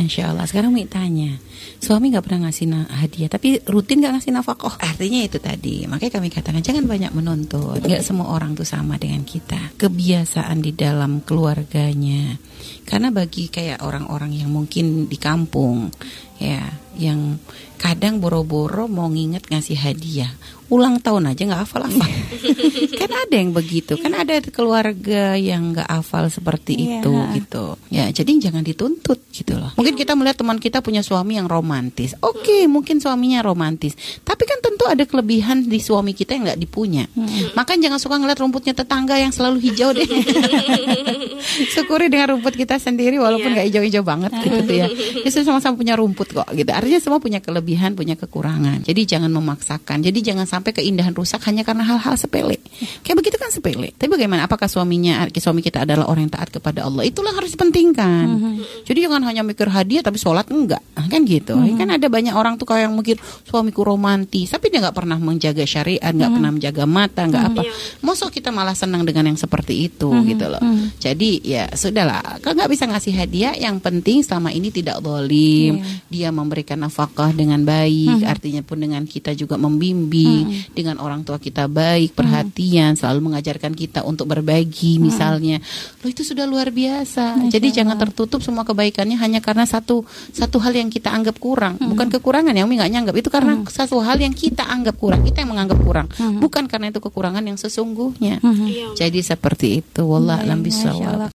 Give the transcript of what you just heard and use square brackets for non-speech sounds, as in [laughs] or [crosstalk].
Insya Allah. Sekarang Umi tanya, suami nggak pernah ngasih hadiah, tapi rutin nggak ngasih nafkah? [laughs] Artinya itu tadi. Makanya kami katakan jangan banyak menuntut. Nggak semua orang tuh sama dengan kita. Kebiasaan di dalam keluarganya. Karena bagi kayak orang-orang yang mungkin di kampung, ya, yang kadang boro-boro mau nginget ngasih hadiah. Ulang tahun aja nggak hafal-hafal [laughs] kan ada yang begitu. Kan ada keluarga yang nggak hafal seperti Iya. itu gitu. Ya jadi jangan dituntut gitu loh. Mungkin kita melihat teman kita punya suami yang romantis. Oke mungkin suaminya romantis. Tapi kan tentu ada kelebihan di suami kita yang nggak dipunya. Makanya jangan suka ngeliat rumputnya tetangga yang selalu hijau deh [laughs] syukuri dengan rumput kita sendiri walaupun nggak hijau-hijau banget gitu ya. [laughs] Kita sama-sama punya rumput kok gitu. Artinya semua punya kelebihan punya kekurangan. Jadi jangan memaksakan. Jadi jangan sampai keindahan rusak hanya karena hal-hal sepele. Kayak begitu kan sepele. Tapi bagaimana? Apakah suaminya suami kita adalah orang yang taat kepada Allah? Itulah harus dipentingkan. Jadi jangan hanya mikir hadiah tapi sholat enggak. Kan gitu. Kan ada banyak orang tuh kayak yang mikir suamiku romantis. Tapi dia nggak pernah menjaga syariat nggak pernah menjaga mata nggak apa. Masa kita malah senang dengan yang seperti itu gitu loh. Jadi ya sudahlah kalau nggak bisa ngasih hadiah yang penting selama ini tidak dolim dia memberikan nafkah dengan baik artinya pun dengan kita juga membimbing. Dengan orang tua kita baik perhatian selalu mengajarkan kita untuk berbagi misalnya. Lo itu sudah luar biasa. Jadi jangan tertutup semua kebaikannya hanya karena satu satu hal yang kita anggap kurang. Bukan kekurangan ya Umi nggak nyanggap. Itu karena satu hal yang kita anggap kurang. Kita yang menganggap kurang. Bukan karena itu kekurangan yang sesungguhnya. Iya. jadi seperti itu. Wallah alam Masya bisawab Allah.